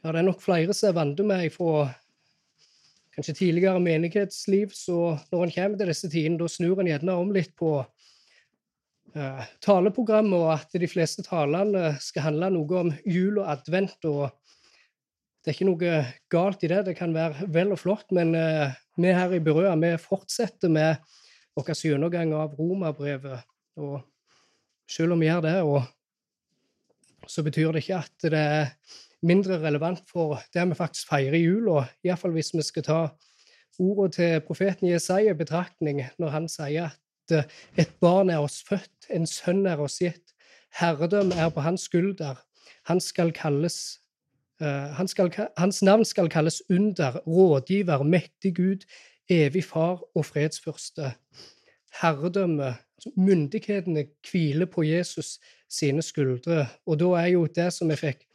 Ja, det er nok flere som er vant med fra kanskje tidligere menighetsliv, så når en kommer til disse tidene, da snur en gjerne om litt på uh, taleprogrammet, og at de fleste talene skal handle noe om jul og advent. og Det er ikke noe galt i det, det kan være vel og flott, men uh, vi her i Berøa vi fortsetter med vår gjennomgang av Romerbrevet. Og selv om vi gjør det, og, så betyr det ikke at det er mindre relevant for det vi faktisk feirer i jula. Iallfall hvis vi skal ta ordet til profeten Jesaja i betraktning når han sier at eh, et barn er oss født, en sønn er oss gitt. Herredøm er på hans skulder. Han skal kalles Uh, han skal, hans navn skal kalles under, rådgiver, mektig Gud, evig far og fredsfyrste. Herredømme, altså myndighetene, hviler på Jesus sine skuldre. Og da er jo det som vi fikk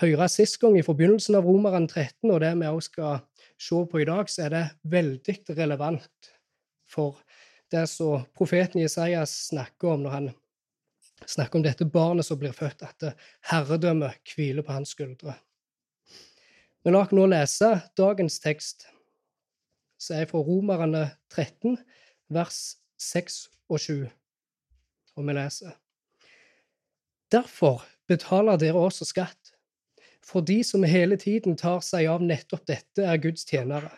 høre sist gang i forbindelsen av Romeren 13, og det vi også skal se på i dag, så er det veldig relevant for det som profeten Jesajas snakker om når han snakker om dette barnet som blir født, at herredømmet hviler på hans skuldre. Men la oss nå lese dagens tekst, som er fra Romerne 13, vers 6 og 7. Og vi leser Derfor betaler dere også skatt, for de som hele tiden tar seg av nettopp dette, er Guds tjenere.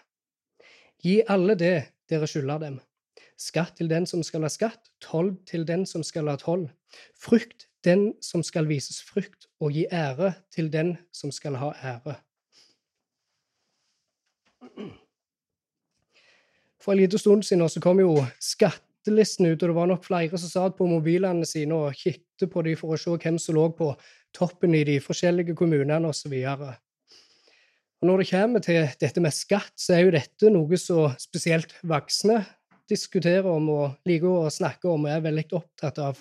Gi alle det dere skylder dem. Skatt til den som skal ha skatt, toll til den som skal ha toll. Frykt den som skal vises frykt, og gi ære til den som skal ha ære. For en liten stund siden så kom jo skattelisten ut, og det var nok flere som satt på mobilene sine og kikket på dem for å se hvem som lå på toppen i de forskjellige kommunene osv. Når det kommer til dette med skatt, så er jo dette noe som spesielt voksne diskuterer om og liker å snakke om og er veldig opptatt av.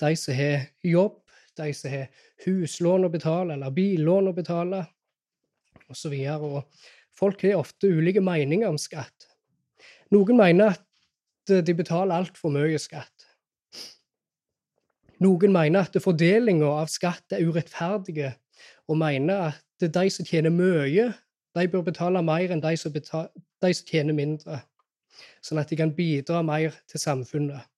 De som har jobb, de som har huslån å betale eller billån å betale osv. Folk har ofte ulike meninger om skatt. Noen mener at de betaler altfor mye skatt. Noen mener at fordelinga av skatt er urettferdige, og mener at de som tjener mye, de bør betale mer enn de som, betaler, de som tjener mindre, sånn at de kan bidra mer til samfunnet.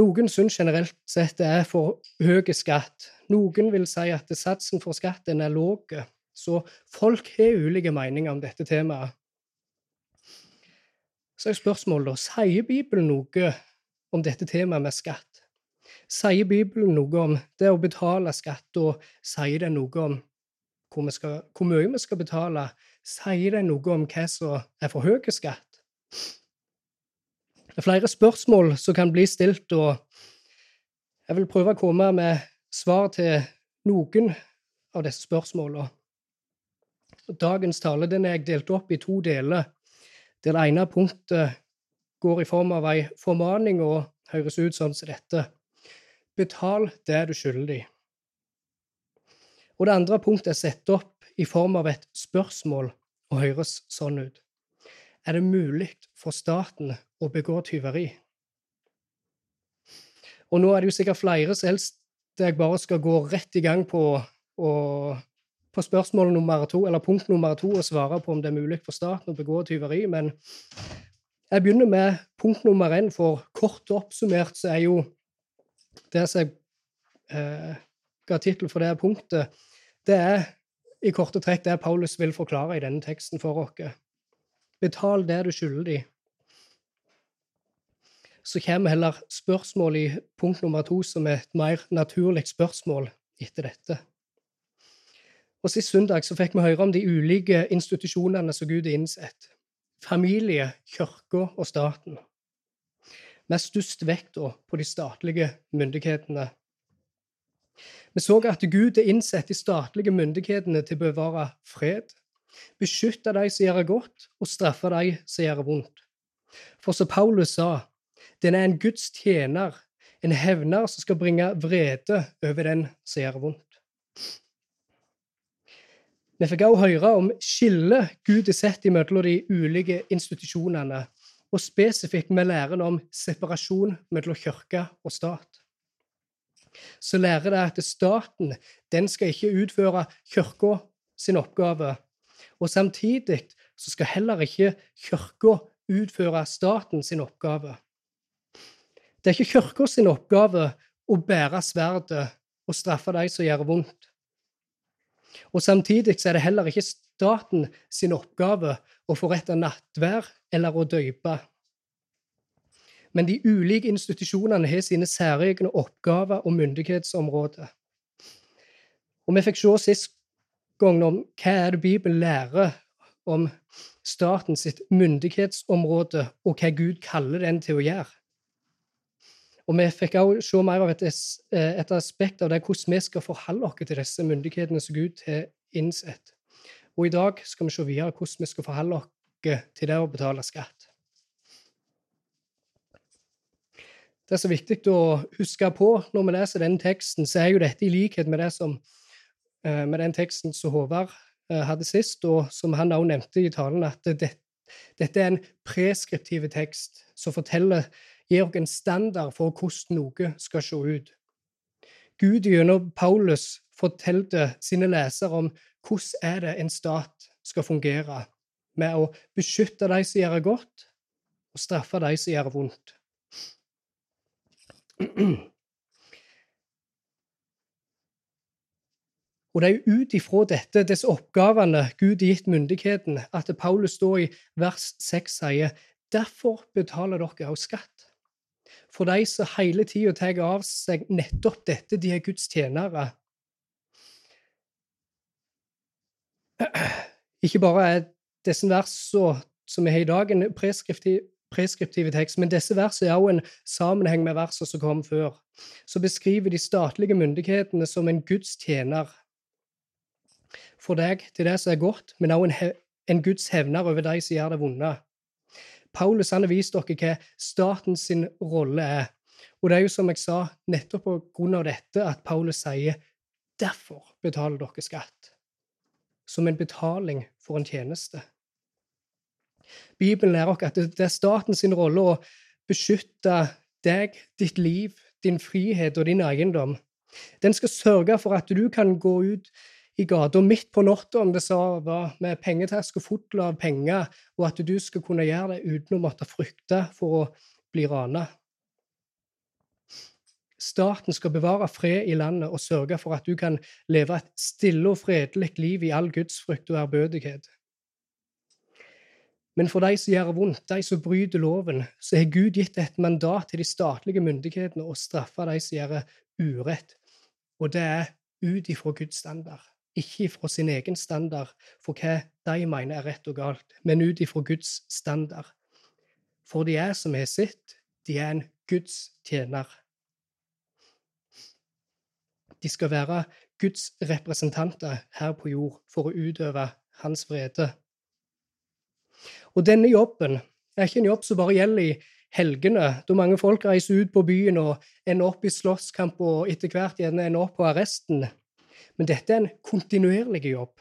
Noen syns generelt sett det er for høy skatt. Noen vil si at satsen for skatten er lav. Så folk har ulike meninger om dette temaet. Så er spørsmålet da, sier Bibelen noe om dette temaet med skatt? Sier Bibelen noe om det å betale skatt, og sier det noe om hvor, skal, hvor mye vi skal betale? Sier det noe om hva som er for høy skatt? Det er flere spørsmål som kan bli stilt, og jeg vil prøve å komme med svar til noen av disse spørsmålene. Dagens tale den er jeg delt opp i to deler. Det ene punktet går i form av ei formaning og høres ut sånn som dette. Betal det du skylder. Og det andre punktet er satt opp i form av et spørsmål og høres sånn ut. Er det mulig for staten å begå tyveri? Og nå er det jo sikkert flere som helst jeg bare skal gå rett i gang på, og, på spørsmål nummer to, eller punkt nummer to og svare på om det er mulig for staten å begå tyveri. Men jeg begynner med punkt nummer én, for kort oppsummert så er jo det som jeg eh, ga tittel for det punktet, det er i korte trekk det Paulus vil forklare i denne teksten for oss. Betal det du skylder de. Så kommer heller spørsmålet i punkt nummer to som er et mer naturlig spørsmål etter dette. Og Sist søndag så fikk vi høre om de ulike institusjonene som Gud har innsett. Familie, kirka og staten med størst vekt på de statlige myndighetene. Vi så at Gud er innsett de statlige myndighetene til å bevare fred, beskytte de som gjør godt, og straffe de som gjør vondt. For som Paulus sa, den er en Guds tjener, en hevner som skal bringe vrede over den som gjør vondt. Vi fikk også høre om skillet Gud har sett mellom de ulike institusjonene og spesifikt med læren om separasjon mellom kirke og stat. så lærer det at staten den skal ikke utføre kirka sin oppgave. Og samtidig så skal heller ikke kirka utføre staten sin oppgave. Det er ikke kirka sin oppgave å bære sverdet og straffe de som gjør vondt. Og Samtidig er det heller ikke staten sin oppgave å forrette nattvær eller å døype. Men de ulike institusjonene har sine særegne oppgaver og myndighetsområder. Og Vi fikk se sist gang om hva er det Bibelen lærer om statens myndighetsområde, og hva Gud kaller den til å gjøre. Og vi fikk også se mer av et, eh, et aspekt av det hvordan vi skal forholde oss til disse myndighetene som Gud har innsett. Og i dag skal vi se videre hvordan vi skal forholde oss til det å betale skatt. Det er så viktig å huske på når vi leser denne teksten, så er jo dette i likhet med, det som, eh, med den teksten som Håvard eh, hadde sist, og som han også nevnte i talen, at det, dette er en preskriptiv tekst som forteller gir oss en standard for hvordan noe skal se ut. Gud gjennom Paulus fortalte sine lesere om hvordan er det en stat skal fungere, med å beskytte de som gjør det godt, og straffe de som gjør det vondt. Og det er ut ifra dette, disse oppgavene Gud har gitt myndigheten, at Paulus står i vers 6 sier derfor betaler dere også skatt for de som hele tida tar av seg nettopp dette, de er Guds tjenere. Ikke bare er disse versene som vi har i dag, en preskriptiv, preskriptiv tekst, men disse versene er også en sammenheng med versene som kom før. Så beskriver de statlige myndighetene som en Guds tjener for deg til det som er godt, men også en, en Guds hevner over de som gjør det vonde. Paulus han har vist dere hva statens rolle er. Og det er jo som jeg sa, nettopp på grunn av dette at Paulus sier derfor betaler dere skatt. Som en betaling for en tjeneste. Bibelen lærer oss at det er statens rolle å beskytte deg, ditt liv, din frihet og din eiendom. Den skal sørge for at du kan gå ut i gata midt på natta, om det så var med pengetaske full av penger, og at du skal kunne gjøre det uten å måtte frykte for å bli rana. Staten skal bevare fred i landet og sørge for at du kan leve et stille og fredelig liv i all gudsfrykt og ærbødighet. Men for de som gjør vondt, de som bryter loven, så har Gud gitt et mandat til de statlige myndighetene å straffe de som gjør urett, og det er ut ifra Guds standard ikke fra sin egen standard for hva de mener er rett og galt, men ut ifra Guds standard. For de er som har sitt, de er en Guds tjener. De skal være Guds representanter her på jord for å utøve hans vrede. Og denne jobben er ikke en jobb som bare gjelder i helgene, da mange folk reiser ut på byen og ender opp i slåsskamp og etter hvert gjerne ender opp på arresten. Men dette er en kontinuerlig jobb.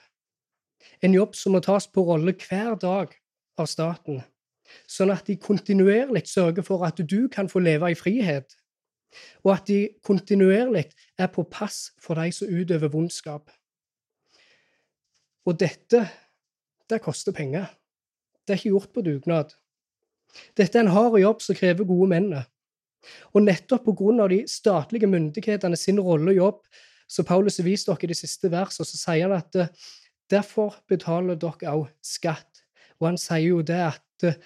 En jobb som må tas på rolle hver dag av staten, sånn at de kontinuerlig sørger for at du kan få leve i frihet, og at de kontinuerlig er på pass for de som utøver vondskap. Og dette, det koster penger. Det er ikke gjort på dugnad. Dette er en hard jobb som krever gode menn. Og nettopp på grunn av de statlige myndighetene sin rolle og jobb, så Paulus har vist dere de siste versene, så sier han at eh, derfor betaler dere også skatt. Og han sier jo det at eh,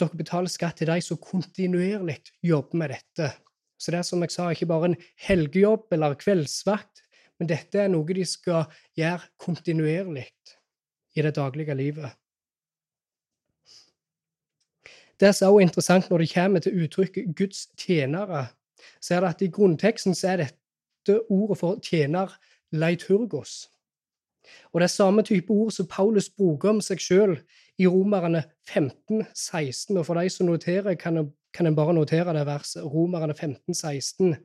dere betaler skatt til de som kontinuerlig jobber med dette. Så det er som jeg sa, ikke bare en helgejobb eller kveldsvakt, men dette er noe de skal gjøre kontinuerlig i det daglige livet. Det er så interessant når det kommer til uttrykket 'Guds tjenere', så er det at i grunnteksten så er dette brukte ordet for tjener leiturgos. Og det er samme type ord som Paulus bruker om seg sjøl i Romerne 15, 16. Og for de som noterer, kan, kan en bare notere det verset, Romerne 15, 16,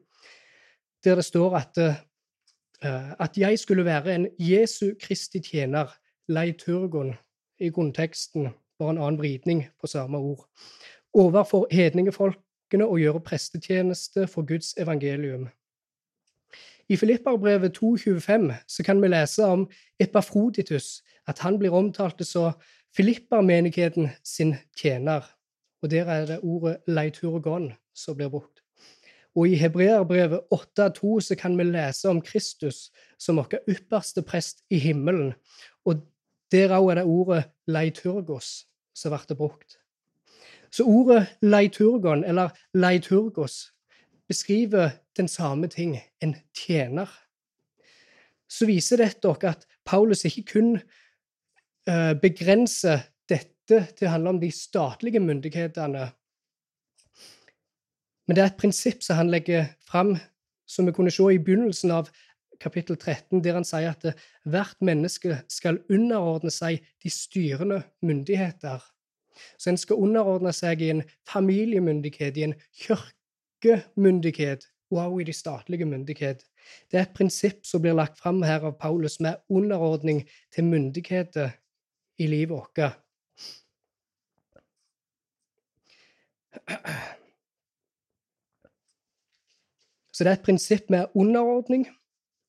der det står at, uh, at jeg skulle være en Jesu Kristi tjener, leiturgon, i grunnteksten, bare en annen vridning på samme ord, overfor hedningefolkene og gjøre prestetjeneste for Guds evangelium. I Filipperbrevet 2,25 så kan vi lese om Epafroditus, at han blir omtalt som Filippermenigheten sin tjener. Og der er det ordet leiturgon som blir brukt. Og i Hebreerbrevet 8,2 så kan vi lese om Kristus som vår ypperste prest i himmelen. Og der òg er det ordet leiturgos som blir brukt. Så ordet leiturgon, eller leiturgos, beskriver den samme ting en tjener. Så viser dette dere at Paulus ikke kun uh, begrenser dette til å handle om de statlige myndighetene, men det er et prinsipp som han legger fram, som vi kunne se i begynnelsen av kapittel 13, der han sier at hvert menneske skal underordne seg de styrende myndigheter. Så en skal underordne seg i en familiemyndighet, i en kirkemyndighet også i de statlige myndighet. Det er et prinsipp som blir lagt fram her av Paulus, med underordning til myndigheter i livet vårt. Så det er et prinsipp med underordning,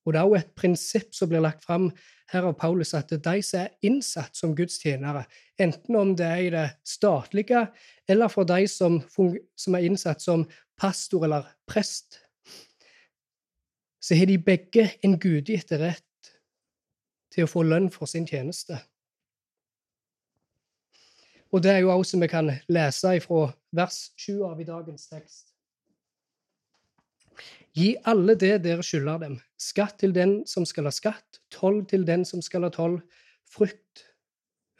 og det er også et prinsipp som blir lagt fram her av Paulus, at de som er innsatt som Guds tjenere, enten om det er i det statlige, eller for de som, som er innsatt som pastor eller prest, så har de begge en gudgitt rett til å få lønn for sin tjeneste. Og det er jo også som vi kan lese fra vers 7 av i dagens tekst. Gi alle det dere skylder dem, skatt til den som skal ha skatt, toll til den som skal ha toll, frukt,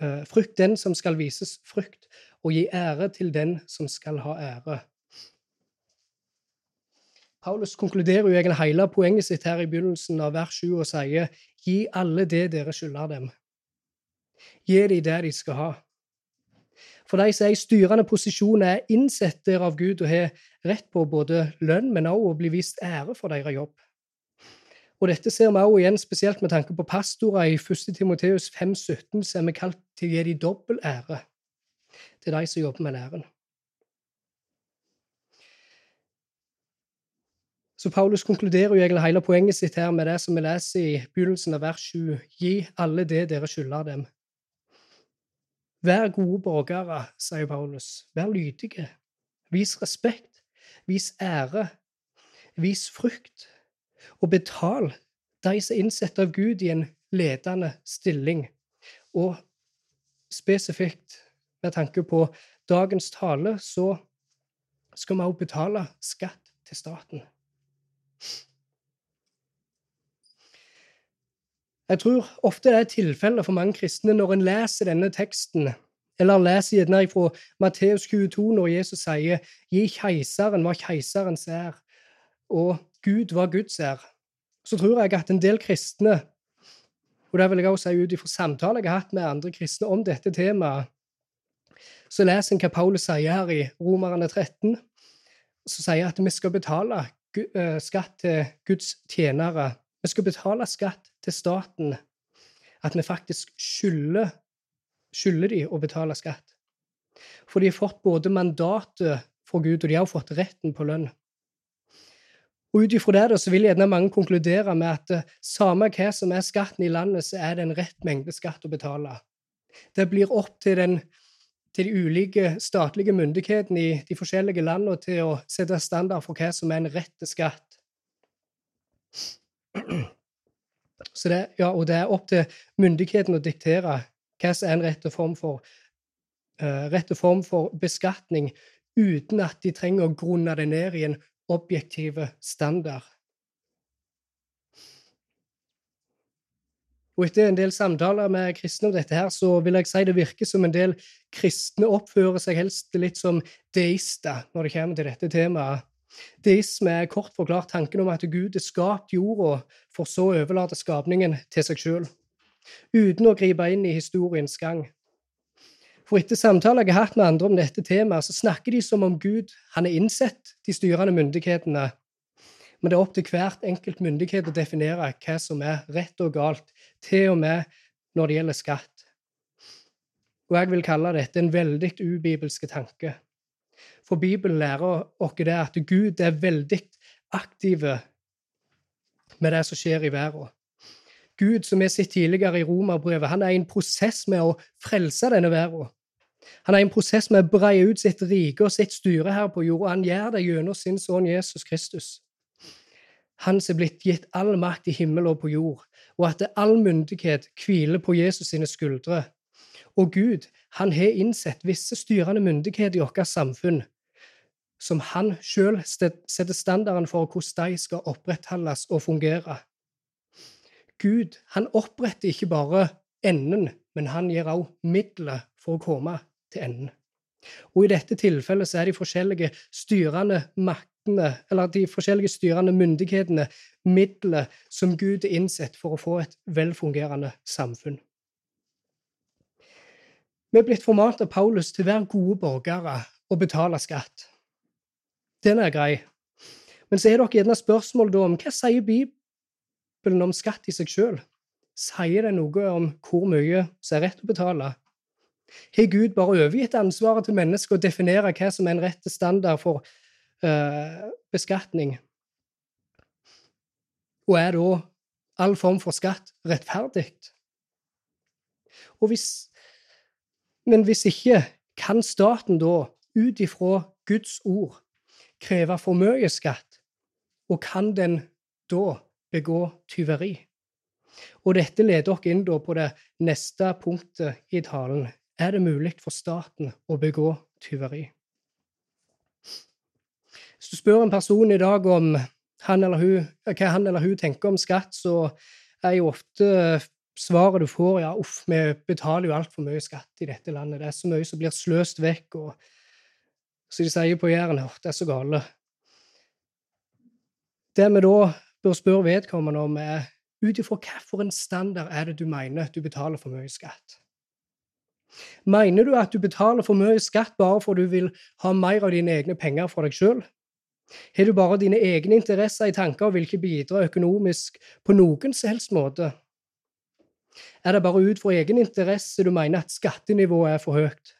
uh, frukt den som skal vises frukt, og gi ære til den som skal ha ære. Paulus konkluderer jo egentlig hele poenget sitt her i begynnelsen av vers 7 og sier gi alle det dere skylder dem. Gi dem det de skal ha. For de som er i styrende posisjon, er innsett der av Gud og har rett på både lønn, men også å bli vist ære for deres jobb. Og Dette ser vi også igjen spesielt med tanke på pastorer. I 1. Timoteus 5,17 så er kalt til å gi dem dobbel ære til de som jobber med læren. Så Paulus konkluderer jo egentlig hele poenget sitt her med det som vi leser i begynnelsen av vers 7. Gi alle det dere skylder dem. Vær gode borgere, sier Paulus. Vær lydige. Vis respekt. Vis ære. Vis frukt. Og betal de som er innsatt av Gud i en ledende stilling. Og spesifikt med tanke på dagens tale, så skal vi også betale skatt til staten. Jeg tror ofte det er tilfellet for mange kristne når en leser denne teksten, eller leser gjerne fra Matteus 22 når Jesus sier 'Gi keiseren hva keiserens er', og 'Gud hva Guds er'. Så tror jeg at en del kristne, og det vil jeg også si ut ifra samtaler jeg har hatt med andre kristne om dette temaet, så leser en hva Paulus sier her i Romerne 13, som sier at vi skal betale skatt til Guds tjenere vi skal betale skatt til staten. At vi faktisk skylder, skylder de å betale skatt. For de har fått både mandatet fra Gud, og de har fått retten på lønn. Og Ut ifra det så vil gjerne mange konkludere med at eh, samme hva som er skatten i landet, så er det en rett mengde skatt å betale. Det blir opp til, den, til de ulike statlige myndighetene i de forskjellige landene til å sette standard for hva som er en rett skatt. Så det, ja, og det er opp til myndigheten å diktere hva som er en rett form for, uh, rette form for beskatning, uten at de trenger å grunne det ned i en objektiv standard. Og etter en del samtaler med kristne om dette, her, så vil jeg si det virker som en del kristne oppfører seg helst litt som deister når det kommer til dette temaet. Deisme er kort forklart tanken om at Gud har skapt jorda for så å overlate skapningen til seg sjøl, uten å gripe inn i historiens gang. For etter samtaler jeg har hatt med andre om dette temaet, så snakker de som om Gud han er innsett de styrende myndighetene. Men det er opp til hvert enkelt myndighet å definere hva som er rett og galt, til og med når det gjelder skatt. Og jeg vil kalle dette en veldig ubibelske tanke. For Bibelen lærer oss det at Gud er veldig aktiv med det som skjer i verden. Gud, som vi har sett tidligere i Romerbrevet, han er i en prosess med å frelse denne verden. Han er i en prosess med å breie ut sitt rike og sitt styre her på jorda. Han gjør det gjennom sin sønn Jesus Kristus. Han som er blitt gitt all makt i himmel og på jord, og at all myndighet hviler på Jesus sine skuldre. Og Gud, han har innsett visse styrende myndigheter i vårt samfunn, som han sjøl setter standarden for hvordan de skal opprettholdes og fungere. Gud han oppretter ikke bare enden, men han gir også midler for å komme til enden. Og I dette tilfellet så er de forskjellige styrende maktene, eller de forskjellige styrende myndighetene, midler som Gud er innsett for å få et velfungerende samfunn. Vi er blitt formalt av Paulus til å være gode borgere og betale skatt. Den er grei. Men så er dere gjerne spørsmål da om hva sier Bibelen om skatt i seg sjøl, sier det noe om hvor mye som er rett å betale? Har Gud bare overgitt ansvaret til mennesket å definere hva som er en rett standard for uh, beskatning? Og er da all form for skatt rettferdig? Hvis, men hvis ikke, kan staten da, ut ifra Guds ord, kreve for mye skatt? Og kan den da begå tyveri. Og dette leder dere inn på det neste punktet i talen. Er det mulig for staten å begå tyveri? Hvis du spør en person i dag om han hun, hva han eller hun tenker om skatt, så er jo ofte svaret du får, ja, uff, vi betaler jo altfor mye skatt i dette landet. Det er så mye som blir sløst vekk. og Så de sier på Jæren det er så gale. Det vi da bør spørre vedkommende om, er ut ifra hvilken standard er det du mener du betaler for mye skatt? Mener du at du betaler for mye skatt bare for du vil ha mer av dine egne penger for deg sjøl? Har du bare dine egne interesser i tanker og vil ikke bidra økonomisk på noen som helst måte? Er det bare ut fra egen interesse du mener at skattenivået er for høyt?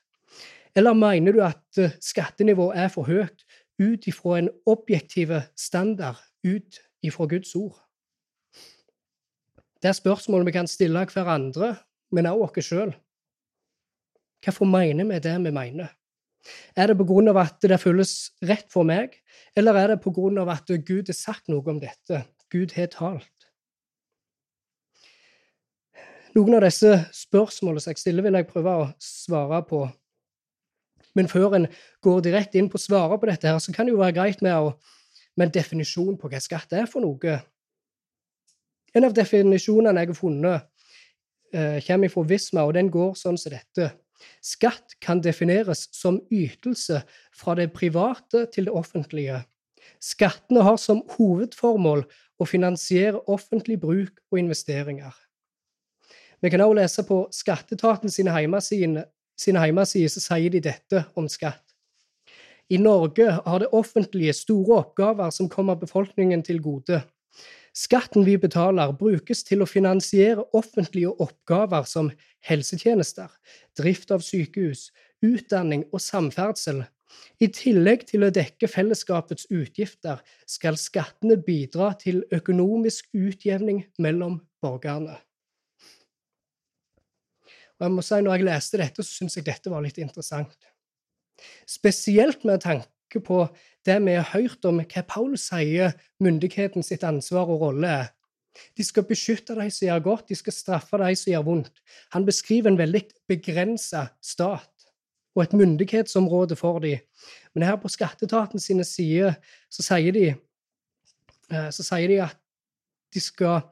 Eller mener du at eh, skattenivået er for høyt ut ifra en objektiv standard ut ifra Guds ord. Det er spørsmål vi kan stille hverandre, men også oss sjøl. Hvorfor mener vi det vi mener? Er det av at det føles rett for meg, eller er det av at Gud har sagt noe om dette? Gud har talt. Noen av disse spørsmålene som jeg stiller, vil jeg prøve å svare på. Men før en går direkte inn på å svare på dette, her, så kan det jo være greit med å med en definisjon på hva skatt er for noe. En av definisjonene jeg har funnet, eh, kommer fra Visma, og den går sånn som dette. Skatt kan defineres som ytelse fra det private til det offentlige. Skattene har som hovedformål å finansiere offentlig bruk og investeringer. Vi kan også lese på Skatteetaten sine hjemmesider, så sier de dette om skatt. I Norge har det offentlige store oppgaver som kommer befolkningen til gode. Skatten vi betaler, brukes til å finansiere offentlige oppgaver som helsetjenester, drift av sykehus, utdanning og samferdsel. I tillegg til å dekke fellesskapets utgifter skal skattene bidra til økonomisk utjevning mellom borgerne. Og jeg må si, når jeg leste dette, så syntes jeg dette var litt interessant. Spesielt med tanke på det vi har hørt om hva Paul sier myndigheten sitt ansvar og rolle er. De skal beskytte de som gjør godt, de skal straffe de som gjør vondt. Han beskriver en veldig begrensa stat og et myndighetsområde for dem. Men her på skatteetaten sine sider så sier de, eh, så sier de at, de skal,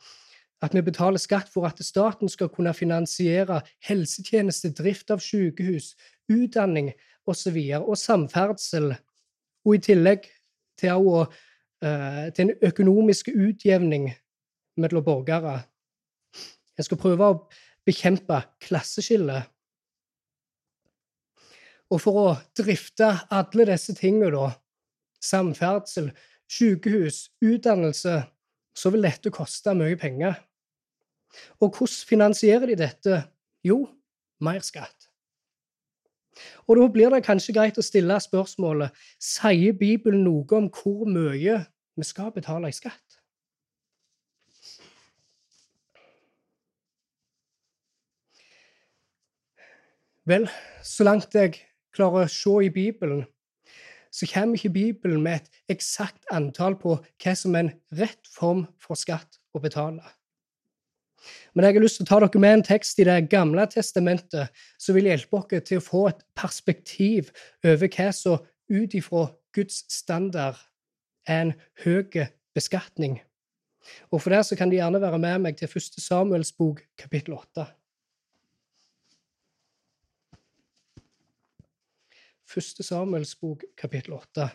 at vi betaler skatt for at staten skal kunne finansiere helsetjeneste, drift av sykehus, utdanning, osv. Og, og samferdsel. Og i tillegg til, å, uh, til en økonomisk utjevning mellom borgere. Jeg skal prøve å bekjempe klasseskillet. Og for å drifte alle disse tingene, da, samferdsel, sykehus, utdannelse, så vil dette koste mye penger. Og hvordan finansierer de dette? Jo, mer skatt. Og da blir det kanskje greit å stille spørsmålet sier Bibelen noe om hvor mye vi skal betale i skatt? Vel, så langt jeg klarer å se i Bibelen, så kommer ikke Bibelen med et eksakt antall på hva som er en rett form for skatt å betale. Men jeg har lyst til å ta dere med en tekst i Det gamle testamentet som vil hjelpe dere til å få et perspektiv over hva som ut ifra Guds standard er en høy beskatning. Og For det så kan de gjerne være med meg til 1. Samuels bok, kapittel 8. 1. Samuels bok, kapittel 8.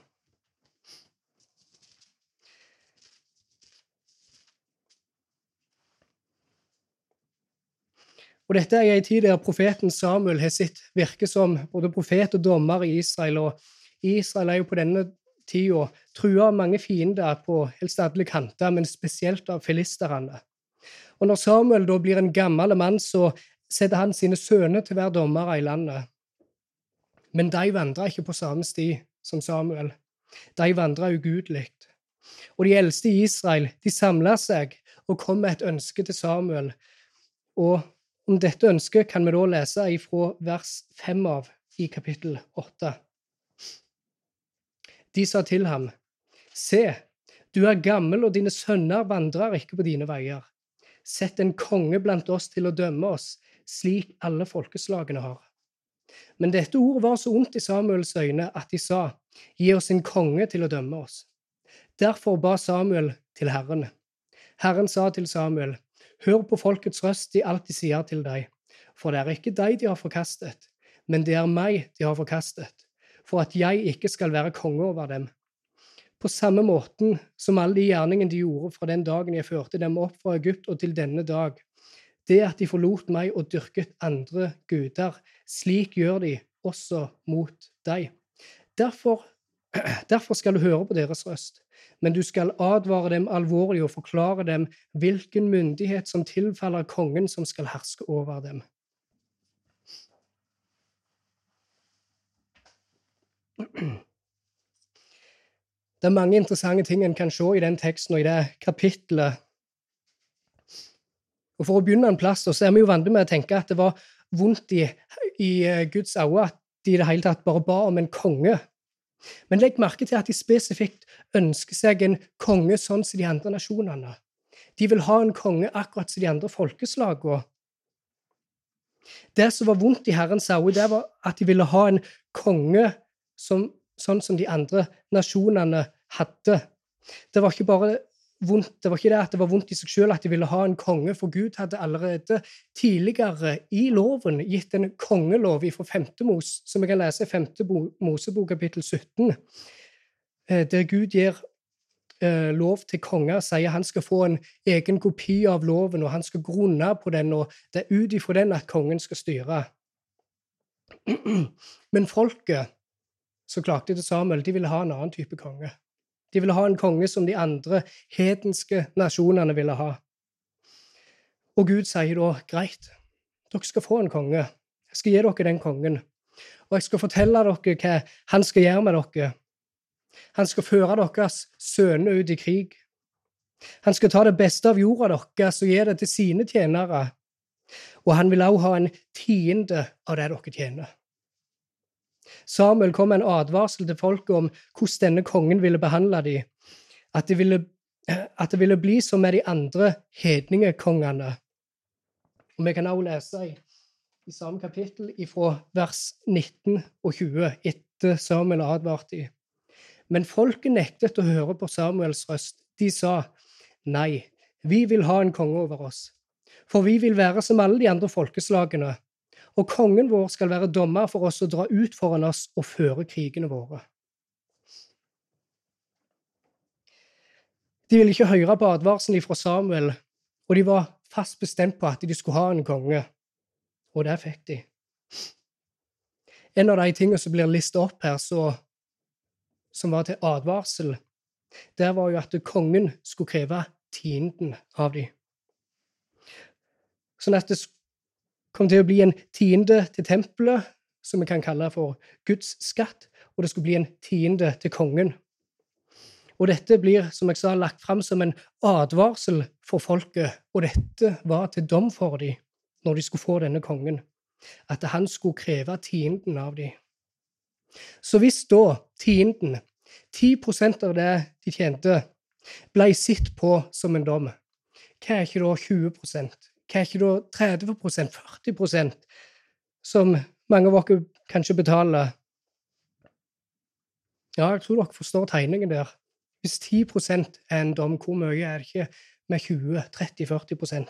Og Dette er en tid der profeten Samuel har sitt virke som både profet og dommer i Israel. og Israel er jo på denne tida trua av mange fiender på helst alle kanter, men spesielt av filisterne. Og Når Samuel da blir en gammel mann, så setter han sine sønner til å være dommere i landet. Men de vandra ikke på samme sti som Samuel. De vandra ugudelig. Og de eldste i Israel de samla seg og kom med et ønske til Samuel. Og om dette ønsket kan vi da lese ifra vers 5 av i kapittel 8. De sa til ham, Se, du er gammel, og dine sønner vandrer ikke på dine veier. Sett en konge blant oss til å dømme oss, slik alle folkeslagene har. Men dette ordet var så ondt i Samuels øyne at de sa, Gi oss en konge til å dømme oss. Derfor ba Samuel til Herren. Herren sa til Samuel, Hør på folkets røst de sier til deg, for det er ikke deg de har forkastet, men det er meg de har forkastet, for at jeg ikke skal være konge over dem. På samme måten som alle de gjerningene de gjorde fra den dagen jeg førte dem opp fra Egypt og til denne dag, det at de forlot meg og dyrket andre guder. Slik gjør de også mot deg. Derfor, derfor skal du høre på deres røst, men du skal advare dem alvorlig og forklare dem hvilken myndighet som tilfaller kongen som skal herske over dem. Det er mange interessante ting en kan se i den teksten og i det kapitlet. og For å begynne en plass, så er vi jo vant med å tenke at det var vondt i, i eh, Guds øyne at de i det hele tatt bare ba om en konge. Men legg merke til at de spesifikt ønsker seg en konge sånn som de andre nasjonene. De vil ha en konge akkurat som de andre folkeslagene. Det som var vondt i Herrens øyne, det var at de ville ha en konge som, sånn som de andre nasjonene hadde. Det var ikke bare vondt, det var ikke det at det var vondt i seg selv at de ville ha en konge, for Gud hadde allerede tidligere i loven gitt en kongelov fra 5. Mos, som jeg kan lese i 5. Mosebok kapittel 17, eh, der Gud gir eh, lov til konger, sier han skal få en egen kopi av loven, og han skal grunne på den, og det er ut ifra den at kongen skal styre. Men folket som klagde til Samuel, de ville ha en annen type konge. De ville ha en konge som de andre hedenske nasjonene ville ha. Og Gud sier da greit, dere skal få en konge. Jeg skal gi dere den kongen. Og jeg skal fortelle dere hva han skal gjøre med dere. Han skal føre deres sønner ut i krig. Han skal ta det beste av jorda deres og gi det til sine tjenere. Og han vil også ha en tiende av det dere tjener. Samuel kom med en advarsel til folket om hvordan denne kongen ville behandle dem. At det ville, at det ville bli som med de andre hedningekongene. Og Vi kan også lese i, i samme kapittel fra vers 19 og 20, etter Samuel advarte dem. Men folket nektet å høre på Samuels røst. De sa, Nei, vi vil ha en konge over oss. For vi vil være som alle de andre folkeslagene, og kongen vår skal være dommer for oss og dra ut foran oss og føre krigene våre. De ville ikke høre på advarselen fra Samuel, og de var fast bestemt på at de skulle ha en konge. Og det fikk de. En av de tingene som blir listet opp her, så, som var til advarsel, det var jo at kongen skulle kreve tienden av dem. Sånn at kom til å bli en tiende til tempelet, som vi kan kalle for Guds skatt, og det skulle bli en tiende til kongen. Og dette blir, som jeg sa, lagt fram som en advarsel for folket, og dette var til dom for dem når de skulle få denne kongen. at han skulle kreve tienden av dem. Så hvis da tienden, 10% av det de tjente, ble sett på som en dom, hva er ikke da 20 Hva er ikke da 30 40% som mange av dere kanskje betaler? Ja, jeg tror dere forstår tegningen der. Hvis 10 er en dom, hvor mye er det ikke med 20, 30, 40%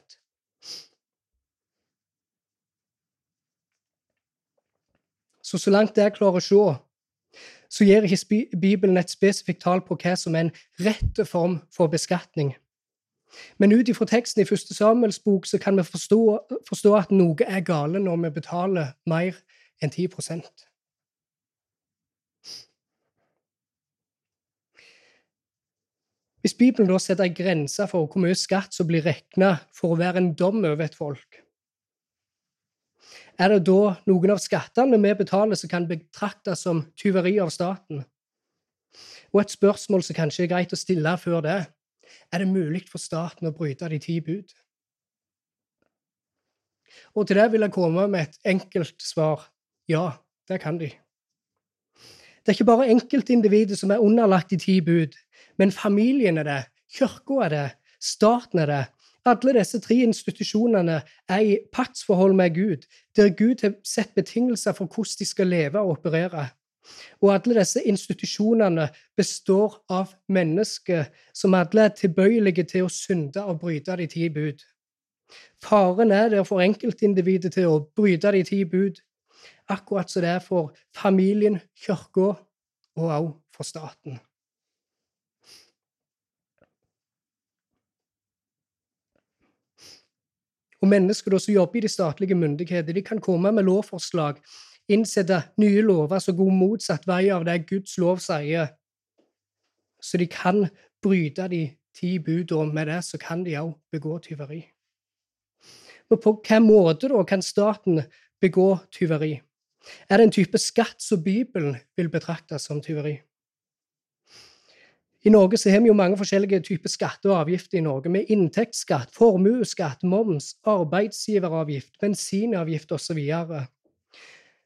Så så langt jeg klarer å se, så gir ikke Bibelen et spesifikt tall på hva som er en rette form for beskatning. Men ut ifra teksten i første Samuels bok så kan vi forstå, forstå at noe er gale når vi betaler mer enn 10% Hvis Bibelen da setter en grense for hvor mye skatt som blir regna for å være en dom over et folk, er det da noen av skattene vi betaler som kan betraktes som tyveri av staten? Og et spørsmål som kanskje er greit å stille før det, er det mulig for staten å bryte de ti bud? Og til det vil jeg komme med et enkelt svar. Ja, det kan de. Det er ikke bare enkeltindividet som er underlagt de ti bud, men familien er det, kirka er det, staten er det. Alle disse tre institusjonene er i paktsforhold med Gud, der Gud har sett betingelser for hvordan de skal leve og operere. Og alle disse institusjonene består av mennesker som alle er tilbøyelige til å synde og bryte de ti bud. Faren er der for enkeltindividet til å bryte de ti bud, akkurat som det er for familien, kirka og også for staten. Og Mennesker som jobber i de statlige myndigheter, de kan komme med lovforslag, innsette nye lover som går motsatt vei av det Guds lov sier. Så de kan bryte de ti budene, med det så kan de også begå tyveri. Men på hvilken måte da kan staten begå tyveri? Er det en type skatt som Bibelen vil betrakte som tyveri? I Norge så har vi jo mange forskjellige typer skatter og avgifter i Norge, med inntektsskatt, formuesskatt, moms, arbeidsgiveravgift, bensinavgift osv.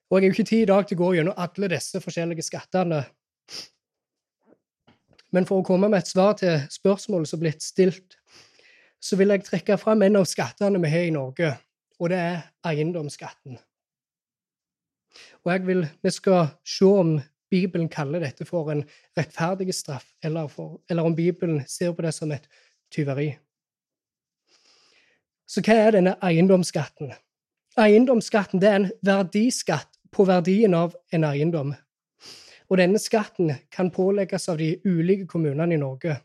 Og, jeg har jo ikke tid i dag til å gå gjennom alle disse forskjellige skattene. Men for å komme med et svar til spørsmålet som er blitt stilt, så vil jeg trekke fram en av skattene vi har i Norge, og det er eiendomsskatten. Og jeg vil, vi skal se om Bibelen kaller dette for en rettferdig straff, eller, for, eller om Bibelen ser på det som et tyveri. Så hva er denne eiendomsskatten? Eiendomsskatten er en verdiskatt på verdien av en eiendom. Og denne skatten kan pålegges av de ulike kommunene i Norge.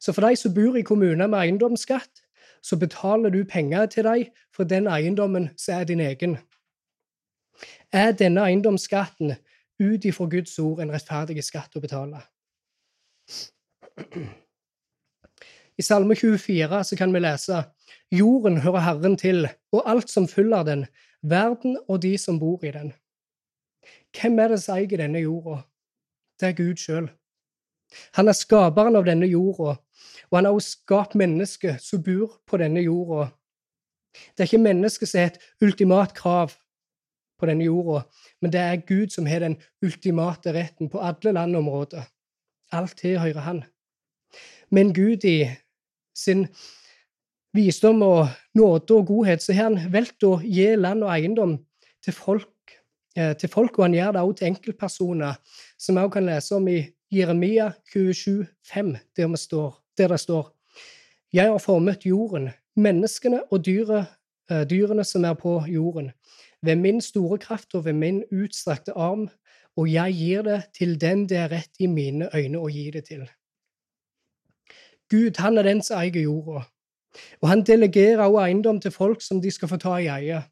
Så for de som bor i kommuner med eiendomsskatt, så betaler du penger til dem for den eiendommen som er din egen. Er denne eiendomsskatten ut ifra Guds ord en rettferdig skatt å betale. I Salme 24 så kan vi lese Jorden hører Herren til, og alt som følger den, verden og de som bor i den. Hvem er det som eier denne jorda? Det er Gud sjøl. Han er skaperen av denne jorda, og han har også skapt mennesker som bor på denne jorda. Det er ikke mennesket som har et ultimat krav på denne jorda, men det er Gud som har den ultimate retten på alle landområder. Alt tilhører Han. Men Gud i sin visdom og nåde og godhet, så har han valgt å gi land og eiendom til folk, eh, til folk og han gjør det også til enkeltpersoner, som vi også kan lese om i Jeremia 27, 5, der, der det står Jeg har formet jorden, menneskene og dyre, eh, dyrene som er på jorden ved min store kraft og ved min utstrakte arm, og jeg gir det til den det er rett i mine øyne å gi det til. Gud, han er den som eier jorda, og han delegerer også eiendom til folk som de skal få ta i eie.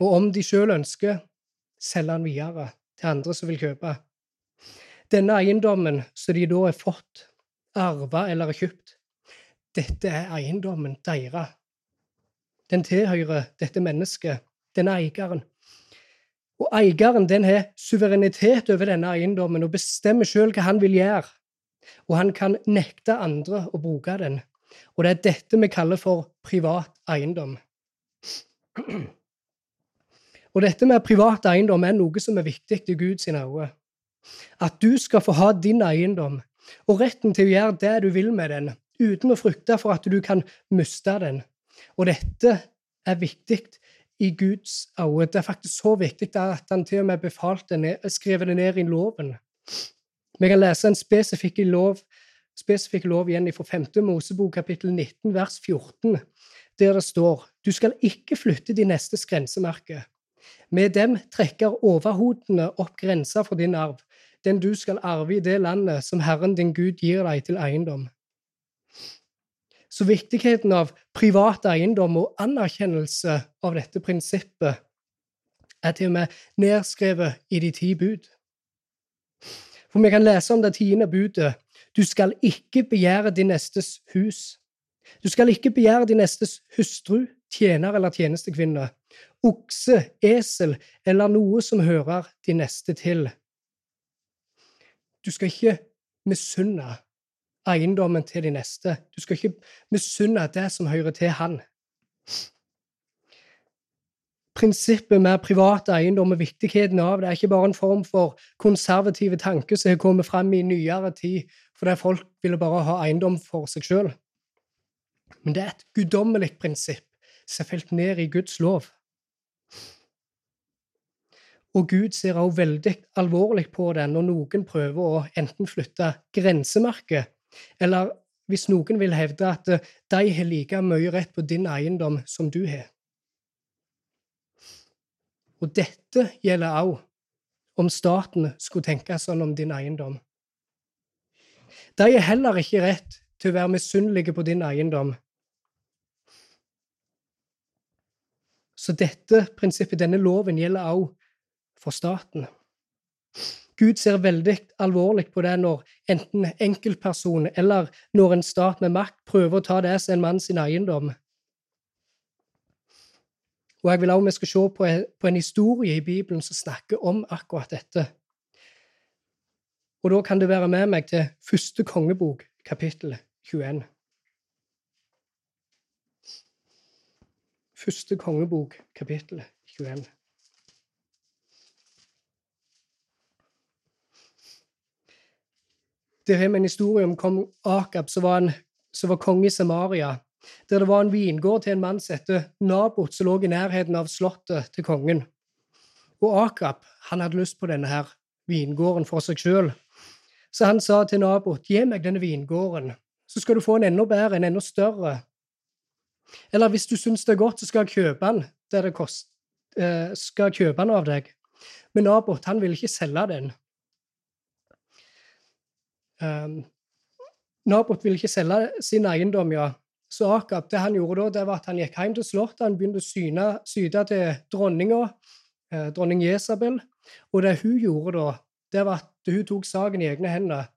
Og om de sjøl ønsker, selger han videre til andre som vil kjøpe. Denne eiendommen som de da har fått, arva eller kjøpt, dette er eiendommen deres. Den tilhører dette mennesket, denne eieren. Og eieren den har suverenitet over denne eiendommen og bestemmer sjøl hva han vil gjøre. Og han kan nekte andre å bruke den. Og det er dette vi kaller for privat eiendom. Og dette med privat eiendom er noe som er viktig i Guds øyne. At du skal få ha din eiendom og retten til å gjøre det du vil med den, uten å frykte for at du kan miste den. Og dette er viktig i Guds øyne. Det er faktisk så viktig at han til og med befalte ned, skrevet det ned i loven. Vi kan lese en spesifikk lov, spesifikk lov igjen fra 5. Mosebok kapittel 19 vers 14, der det står Du skal ikke flytte de nestes grensemerke. Med dem trekker overhodene opp grensa for din arv, den du skal arve i det landet som Herren din Gud gir deg til eiendom. Så viktigheten av privat eiendom og anerkjennelse av dette prinsippet er til og med nedskrevet i de ti bud. For vi kan lese om det tiende budet. Du skal ikke begjære din nestes hus. Du skal ikke begjære din nestes hustru, tjener eller tjenestekvinne, okse, esel eller noe som hører din neste til. Du skal ikke misunne eiendommen til de neste. Du skal ikke misunne det som hører til han. Prinsippet med privat eiendom og viktigheten av det er ikke bare en form for konservative tanker som har kommet fram i nyere tid fordi folk ville bare ha eiendom for seg sjøl. Men det er et guddommelig prinsipp som er felt ned i Guds lov. Og Gud ser også veldig alvorlig på det når noen prøver å enten flytte grensemerket eller hvis noen vil hevde at de har like mye rett på din eiendom som du har. Og dette gjelder også om staten skulle tenke sånn om din eiendom. De har heller ikke rett til å være misunnelige på din eiendom. Så dette prinsippet, denne loven, gjelder også for staten. Gud ser veldig alvorlig på det når enten enkeltpersoner eller når en stat med makt prøver å ta det som en mann sin eiendom. Og Jeg vil også vi skal se på en, historie i Bibelen som snakker om akkurat dette. Og Da kan du være med meg til første kongebok, kapittel 21. Første kongebok, kapittel 21. Der har vi en historie om kong Akab, som var, en, var konge i Samaria. Der det var en vingård til en mann som het Nabot, som lå i nærheten av slottet til kongen. Og Akab han hadde lyst på denne her vingården for seg sjøl. Så han sa til Nabot, gi meg denne vingården, så skal du få en enda bedre, en enda større. Eller hvis du syns det er godt, så skal jeg kjøpe den der det kost, eh, skal jeg kjøpe den av deg. Men Nabot han ville ikke selge den. Um, Nabot ville ikke selge sin eiendom, ja. Så Akab, det han gjorde da, det var at han gikk hjem til slottet, han begynte å syne, til dronninga, eh, dronning Jesabel. Og det hun gjorde da, det var at hun tok saken i egne hender.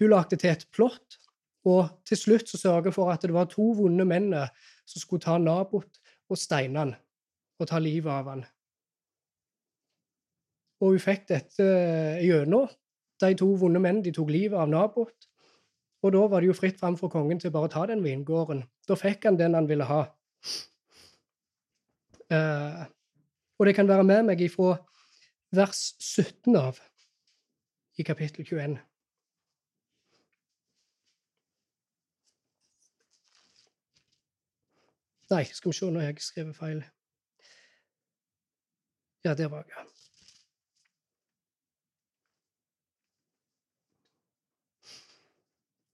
Hun lagde til et plott, og til slutt så sørget for at det var to vonde menn som skulle ta Nabot og steine han og ta livet av han. Og hun fikk dette gjennom de to vonde mennene de tok livet av Nabot. Og da var det jo fritt fram for kongen til bare å ta den vingården. Da fikk han den han ville ha. Uh, og det kan være med meg ifra vers 17 av i kapittel 21. Nei, skal vi se, når jeg skriver feil. Ja, der var jeg.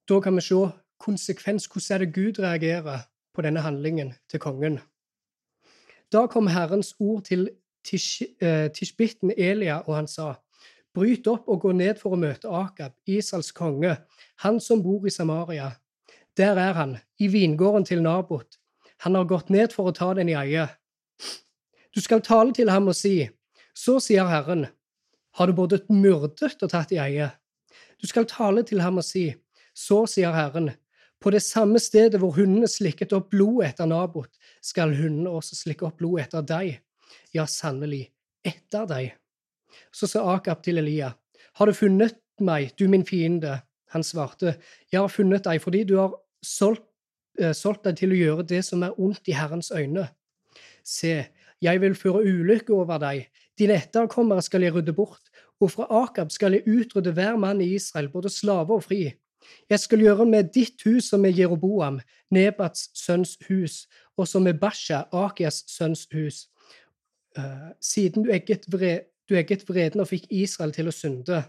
Da kan vi se konsekvens. Hvordan er det Gud reagerer på denne handlingen til kongen? Da kom Herrens ord til eh, tishbitten Elia, og han sa:" Bryt opp og gå ned for å møte Akab, Israels konge, han som bor i Samaria. Der er han, i vingården til Nabot. Han har gått ned for å ta den i eie. Du skal tale til ham og si, så sier Herren, har du både myrdet og tatt i eie? Du skal tale til ham og si, så sier Herren, på det samme stedet hvor hundene slikket opp blod etter Nabot, skal hundene også slikke opp blod etter deg. Ja, sannelig, etter deg. Så sa Akab til Elia, har du funnet meg, du min fiende? Han svarte, jeg har funnet deg fordi du har solgt, eh, solgt deg til å gjøre det som er ondt i Herrens øyne. Se, jeg vil føre ulykke over deg. Dine etterkommere skal jeg rydde bort, og fra Akab skal jeg utrydde hver mann i Israel, både slave og fri. Jeg skal gjøre med ditt hus som med Jeroboam, Nebats sønns hus, og som med Basha, Akias sønns hus, uh, siden du egget, vre, du egget vreden og fikk Israel til å synde.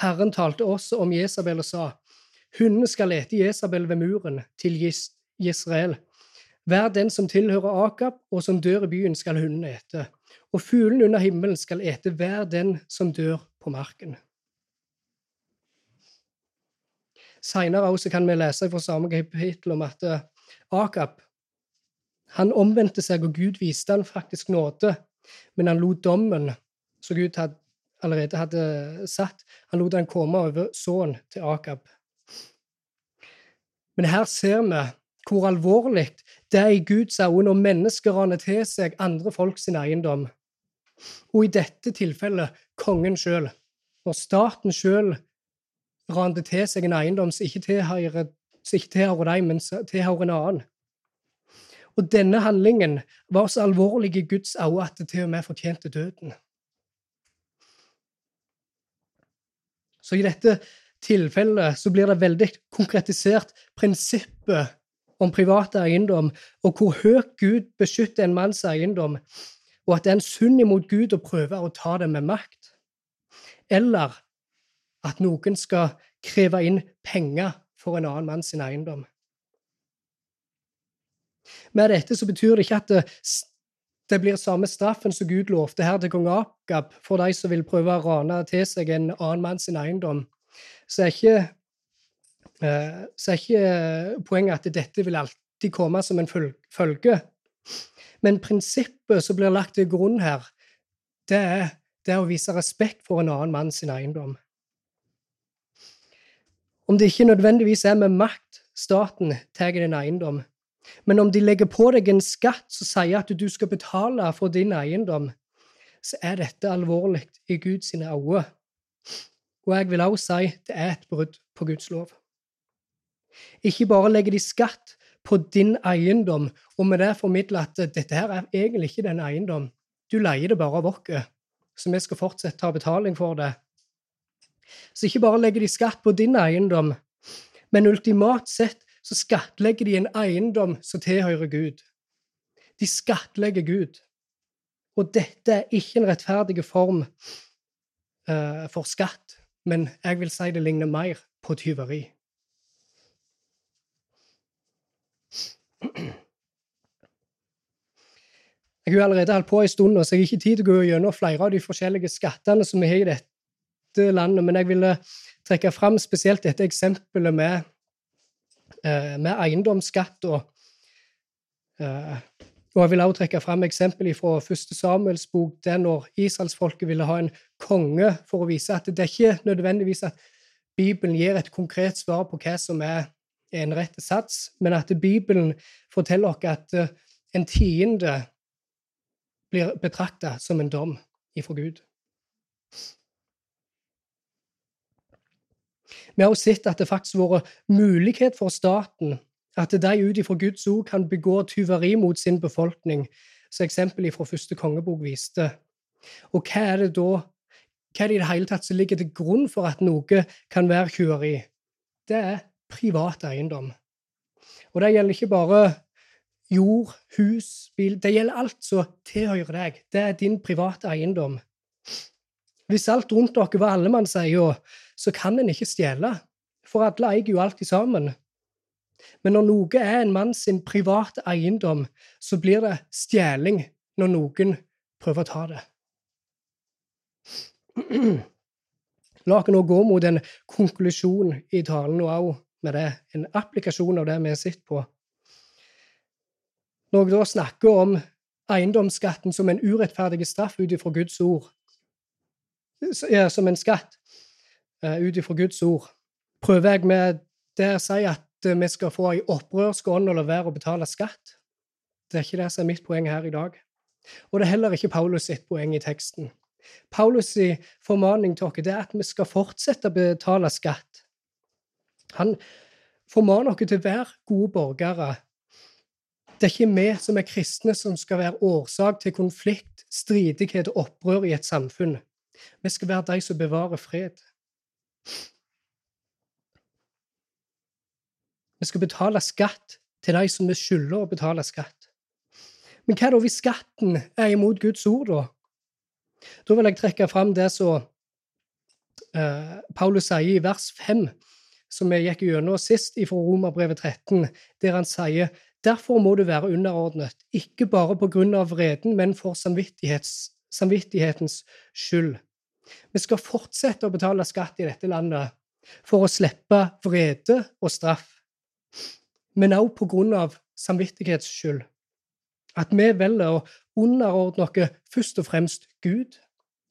Herren talte også om Jesabel og sa, Hundene skal ete Jesabel ved muren til Israel. Hver den som tilhører Akab og som dør i byen, skal hundene ete. Og fuglene under himmelen skal ete hver den som dør på marken. Seinere kan vi lese fra samme kapittel om at eh, Akab han omvendte seg, og Gud viste han faktisk nåde, men han lot dommen som Gud had, allerede hadde satt, han lot han komme over sønnen til Akab. Men her ser vi hvor alvorlig det er i Guds øyne når mennesker raner til seg andre folk sin eiendom. Og i dette tilfellet kongen sjøl. Når staten sjøl raner til seg en eiendom som ikke tilhører, som ikke tilhører deg, men tilhører en annen. Og denne handlingen var så alvorlig i Guds øyne at det til og med fortjente døden. Så i dette tilfellet så blir det veldig konkretisert prinsippet om privat eiendom, og hvor høyt Gud beskytter en manns eiendom, og at det er en synd imot Gud å prøve å ta det med makt. Eller at noen skal kreve inn penger for en annen manns eiendom. Med dette så betyr det ikke at det, det blir samme straffen som Gud lovte her til kong Akab for de som vil prøve å rane til seg en annen manns eiendom. Så er ikke Eh, så er ikke poenget at dette vil alltid komme som en følge. Men prinsippet som blir lagt til grunn her, det er, det er å vise respekt for en annen mann sin eiendom. Om det ikke nødvendigvis er med makt staten tar din eiendom, men om de legger på deg en skatt som sier at du skal betale for din eiendom, så er dette alvorlig i Guds øyne. Og jeg vil også si det er et brudd på Guds lov. Ikke bare legger de skatt på din eiendom, og med det formidler at dette her er egentlig ikke din eiendom. Du leier det bare av oss, så vi skal fortsette å ta betaling for det. Så ikke bare legger de skatt på din eiendom, men ultimat sett så skattlegger de en eiendom som tilhører Gud. De skattlegger Gud. Og dette er ikke en rettferdig form uh, for skatt, men jeg vil si det ligner mer på tyveri. Jeg har allerede holdt på en stund, så jeg har ikke tid til å gå gjennom flere av de forskjellige skattene som vi har i dette landet, men jeg ville trekke fram spesielt dette eksempelet med, eh, med eiendomsskatt. Og, eh, og jeg vil også trekke fram eksempelet fra første Samuels bok, der når israelsfolket ville ha en konge, for å vise at det er ikke nødvendigvis at Bibelen gir et konkret svar på hva som er en rett sats, men at Bibelen forteller oss at eh, en tiende blir betrakta som en dom ifra Gud. Vi har også sett at det faktisk har vært mulighet for staten at de ut ifra Guds ord kan begå tyveri mot sin befolkning, som eksempelet fra første kongebok viste. Og hva er det da hva er det i det hele tatt som ligger til grunn for at noe kan være tyveri? Det er privat eiendom. Og det gjelder ikke bare jord, hus, bil. Det gjelder alt som tilhører deg. Det er din private eiendom. Hvis alt rundt dere var allemannseie, så kan en ikke stjele, for alle eier jo alltid sammen. Men når noe er en mann sin private eiendom, så blir det stjeling når noen prøver å ta det. La oss nå gå mot en konklusjon i talen og òg med det, en applikasjon av det vi sett på. Når jeg da snakker om eiendomsskatten som en urettferdig straff ut ifra Guds ord, som en skatt uh, ut ifra Guds ord, prøver jeg med det å si at vi skal få ei opprørsk ånd og la være å betale skatt. Det er ikke det som er mitt poeng her i dag. Og det er heller ikke Paulus sitt poeng i teksten. Paulus' formaning til oss er at vi skal fortsette å betale skatt. Han formaner oss til å være gode borgere. Det er ikke vi som er kristne, som skal være årsak til konflikt, stridighet og opprør i et samfunn. Vi skal være de som bevarer fred. Vi skal betale skatt til de som vi skylder å betale skatt. Men hva da hvis skatten er imot Guds ord, da? Da vil jeg trekke fram det som uh, Paulus sier i vers 5, som vi gikk gjennom sist fra Romerbrevet 13, der han sier Derfor må du være underordnet, ikke bare på grunn av vreden, men for samvittighetens skyld. Vi skal fortsette å betale skatt i dette landet for å slippe vrede og straff, men også på grunn av samvittighetsskyld. At vi velger å underordne oss først og fremst Gud,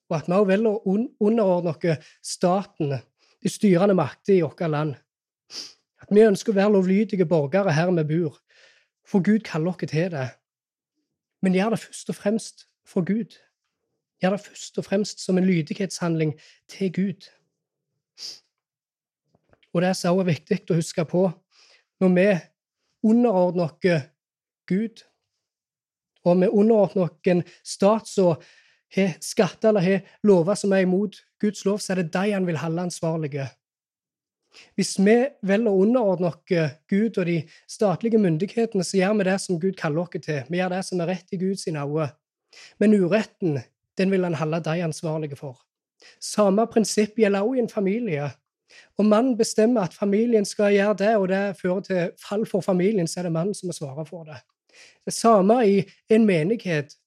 og at vi òg velger å underordne oss staten, de styrende makter i vårt land. At vi ønsker å være lovlydige borgere her vi bor, for Gud kaller oss til det. Men gjør det først og fremst for Gud. Gjør det først og fremst som en lydighetshandling til Gud. Og det er så viktig å huske på når vi underordner oss Gud, og vi underordner oss en stat som har skatter eller har lover som er imot Guds lov, så er det de han vil holde ansvarlige. Hvis vi velger å underordne oss Gud og de statlige myndighetene, så gjør vi det som Gud kaller oss til. Vi gjør det som er rett i Guds øyne. Men uretten den vil han holde de ansvarlige for. Samme prinsipp gjelder også i en familie. Om mannen bestemmer at familien skal gjøre det, og det fører til fall for familien, så er det mannen som må svare for det. Det samme i en menighet.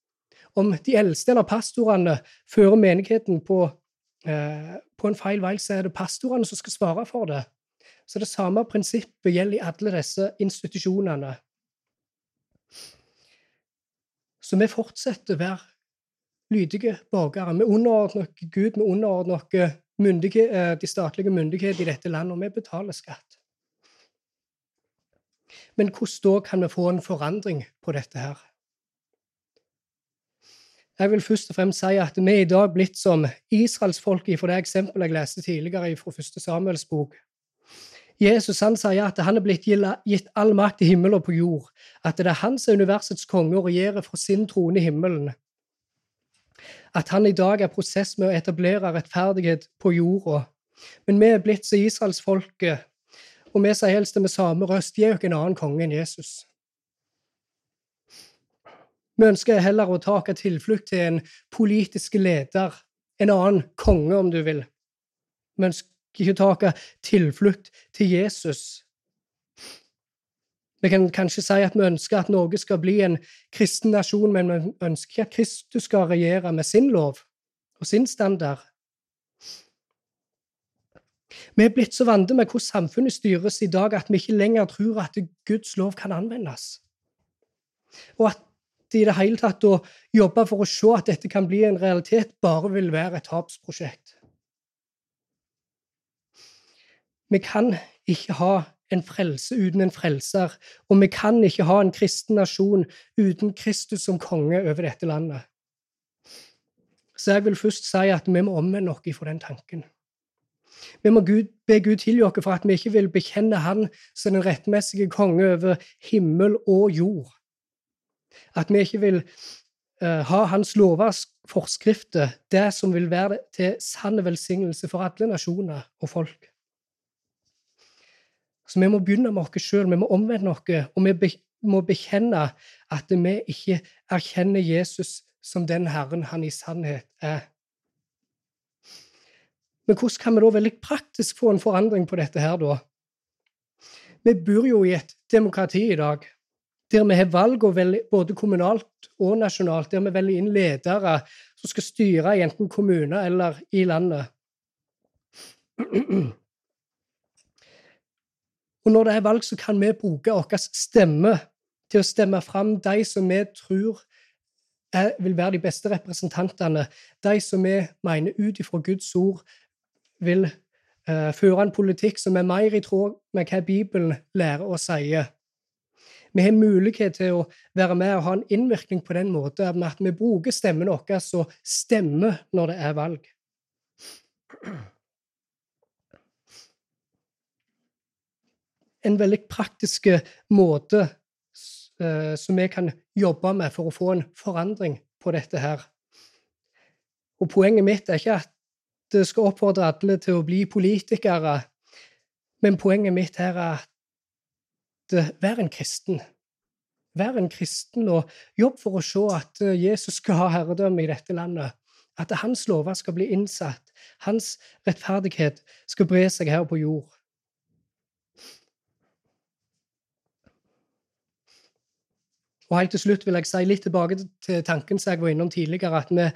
Om de eldste eller pastorene fører menigheten på Eh, på en feil vei, så er det pastorene som skal svare for det. Så det samme prinsippet gjelder i alle disse institusjonene. Så vi fortsetter å være lydige borgere. Vi underordner Gud, vi underordner eh, de statlige myndighetene i dette landet, og vi betaler skatt. Men hvordan da kan vi få en forandring på dette her? Jeg vil først og fremst si at vi er i dag blitt som israelsfolket fra det eksempelet jeg leste tidligere fra første Samuels bok. Jesus han sier at han er blitt gitt all makt i himmelen og på jord, at det er han som er universets konge og regjerer fra sin trone i himmelen. At han i dag er prosess med å etablere rettferdighet på jorda. Men vi er blitt som israelsfolket, og vi sier helst med samme røst, gi oss en annen konge enn Jesus. Vi ønsker heller å ta tilflukt til en politisk leder, en annen konge, om du vil. Vi ønsker ikke å ta tilflukt til Jesus. Vi kan kanskje si at vi ønsker at Norge skal bli en kristen nasjon, men vi ønsker ikke at Kristus skal regjere med sin lov og sin standard. Vi er blitt så vante med hvordan samfunnet styres i dag, at vi ikke lenger tror at Guds lov kan anvendes, og at i det hele tatt å jobbe for å se at dette kan bli en realitet, bare vil være et tapsprosjekt. Vi kan ikke ha en frelse uten en frelser, og vi kan ikke ha en kristen nasjon uten Kristus som konge over dette landet. Så jeg vil først si at vi må omvende oss fra den tanken. Vi må Gud, be Gud tilgi oss for at vi ikke vil bekjenne Han som den rettmessige konge over himmel og jord. At vi ikke vil uh, ha hans lovers forskrifter, det som vil være til sann velsignelse for alle nasjoner og folk. Så vi må begynne med oss sjøl, vi må omvende oss, og vi må bekjenne at vi ikke erkjenner Jesus som den Herren han i sannhet er. Men hvordan kan vi da veldig praktisk få en forandring på dette her, da? Vi bor jo i et demokrati i dag der vi har valg både kommunalt og nasjonalt, der vi velger inn ledere som skal styre i enten kommuner eller i landet. Og når det er valg, så kan vi bruke vår stemme til å stemme fram de som vi tror er, vil være de beste representantene, de som vi mener ut ifra Guds ord vil uh, føre en politikk som er mer i tråd med hva Bibelen lærer og sier. Vi har mulighet til å være med og ha en innvirkning på den måten at vi bruker stemmen vår som stemmer når det er valg. En veldig praktisk måte eh, som vi kan jobbe med for å få en forandring på dette her. Og poenget mitt er ikke at det skal oppfordre alle til å bli politikere, men poenget mitt her er at eh, vær en kristen. Vær en kristen og jobb for å se at eh, Jesus skal ha herredømme i dette landet. At hans lover skal bli innsatt. Hans rettferdighet skal bre seg her på jord. Og helt til slutt vil jeg si litt tilbake til tanken som jeg var innom tidligere, at vi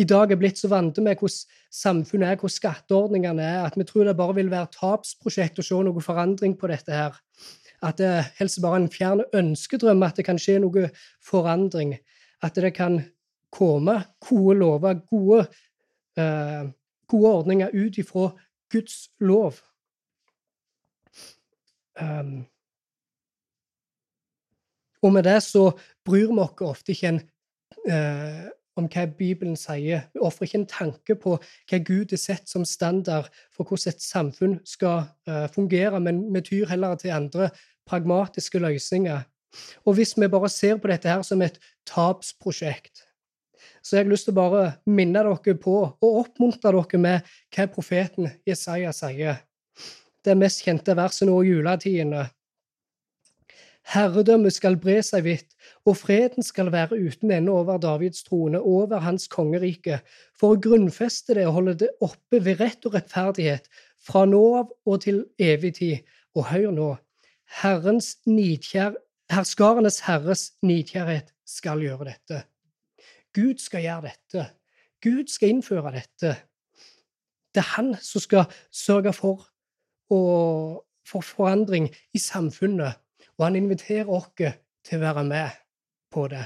i dag er blitt så vant med hvordan samfunnet er, hvordan skatteordningene er, at vi tror det bare vil være tapsprosjekt å se noe forandring på dette her. At det helst bare er en fjern ønskedrøm at det kan skje noe forandring. At det kan komme gode lover, gode, uh, gode ordninger ut ifra Guds lov. Um, og med det så bryr vi oss ofte ikke en, eh, om hva Bibelen sier. Vi ofrer ikke en tanke på hva Gud er sett som standard for hvordan et samfunn skal eh, fungere, men vi tyr heller til andre pragmatiske løsninger. Og hvis vi bare ser på dette her som et tapsprosjekt, så jeg har lyst til å bare minne dere på og oppmuntre dere med hva profeten Jesaja sier. Det mest kjente verset nå i juletidene. Herredømmet skal bre seg vidt, og freden skal være uten ende over Davids trone, over hans kongerike, for å grunnfeste det og holde det oppe ved rett og rettferdighet, fra nå av og til evig tid. Og hør nå, Herrens nidkjær, herskarenes herres nidkjærhet skal gjøre dette. Gud skal gjøre dette. Gud skal innføre dette. Det er han som skal sørge for, å, for forandring i samfunnet og han inviterer oss til å være med på det.